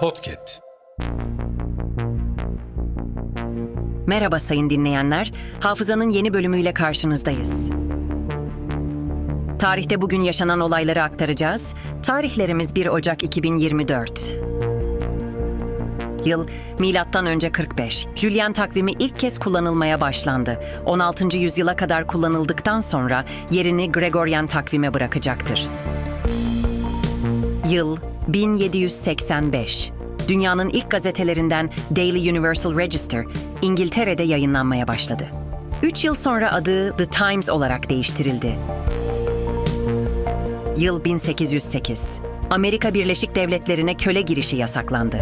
Podcast. Merhaba sayın dinleyenler. Hafızanın yeni bölümüyle karşınızdayız. Tarihte bugün yaşanan olayları aktaracağız. Tarihlerimiz 1 Ocak 2024. Yıl milattan önce 45. Julian takvimi ilk kez kullanılmaya başlandı. 16. yüzyıla kadar kullanıldıktan sonra yerini Gregorian takvime bırakacaktır. Yıl 1785. Dünyanın ilk gazetelerinden Daily Universal Register İngiltere'de yayınlanmaya başladı. Üç yıl sonra adı The Times olarak değiştirildi. Yıl 1808. Amerika Birleşik Devletleri'ne köle girişi yasaklandı.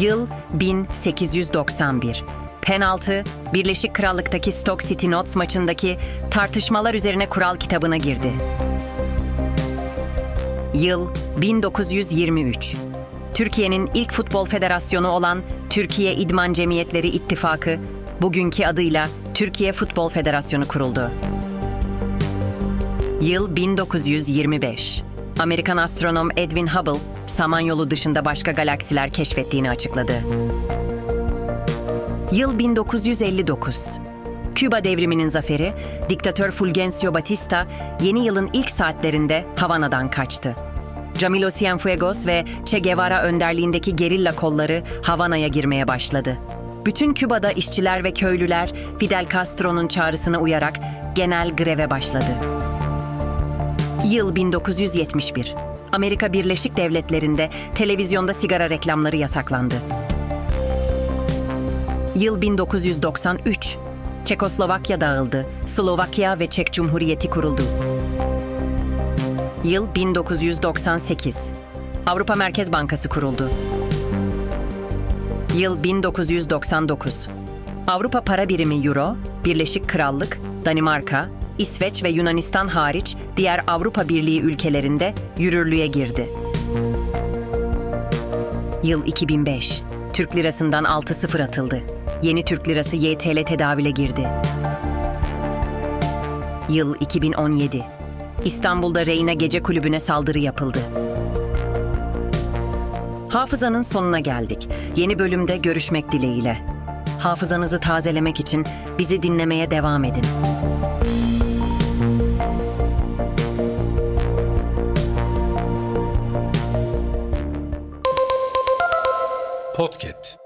Yıl 1891. Penaltı, Birleşik Krallık'taki Stoke City Notes maçındaki tartışmalar üzerine kural kitabına girdi. Yıl 1923. Türkiye'nin ilk futbol federasyonu olan Türkiye İdman Cemiyetleri İttifakı, bugünkü adıyla Türkiye Futbol Federasyonu kuruldu. Yıl 1925. Amerikan astronom Edwin Hubble, Samanyolu dışında başka galaksiler keşfettiğini açıkladı. Yıl 1959. Küba devriminin zaferi, diktatör Fulgencio Batista yeni yılın ilk saatlerinde Havana'dan kaçtı. Camilo Cienfuegos ve Che Guevara önderliğindeki gerilla kolları Havana'ya girmeye başladı. Bütün Küba'da işçiler ve köylüler Fidel Castro'nun çağrısına uyarak genel greve başladı. Yıl 1971. Amerika Birleşik Devletleri'nde televizyonda sigara reklamları yasaklandı. Yıl 1993. Çekoslovakya dağıldı. Slovakya ve Çek Cumhuriyeti kuruldu. Yıl 1998. Avrupa Merkez Bankası kuruldu. Yıl 1999. Avrupa Para Birimi Euro, Birleşik Krallık, Danimarka, İsveç ve Yunanistan hariç diğer Avrupa Birliği ülkelerinde yürürlüğe girdi. Yıl 2005. Türk lirasından 6-0 atıldı. Yeni Türk lirası YTL tedavüle girdi. Yıl 2017. İstanbul'da Reyna Gece Kulübü'ne saldırı yapıldı. Hafızanın sonuna geldik. Yeni bölümde görüşmek dileğiyle. Hafızanızı tazelemek için bizi dinlemeye devam edin. Podcast.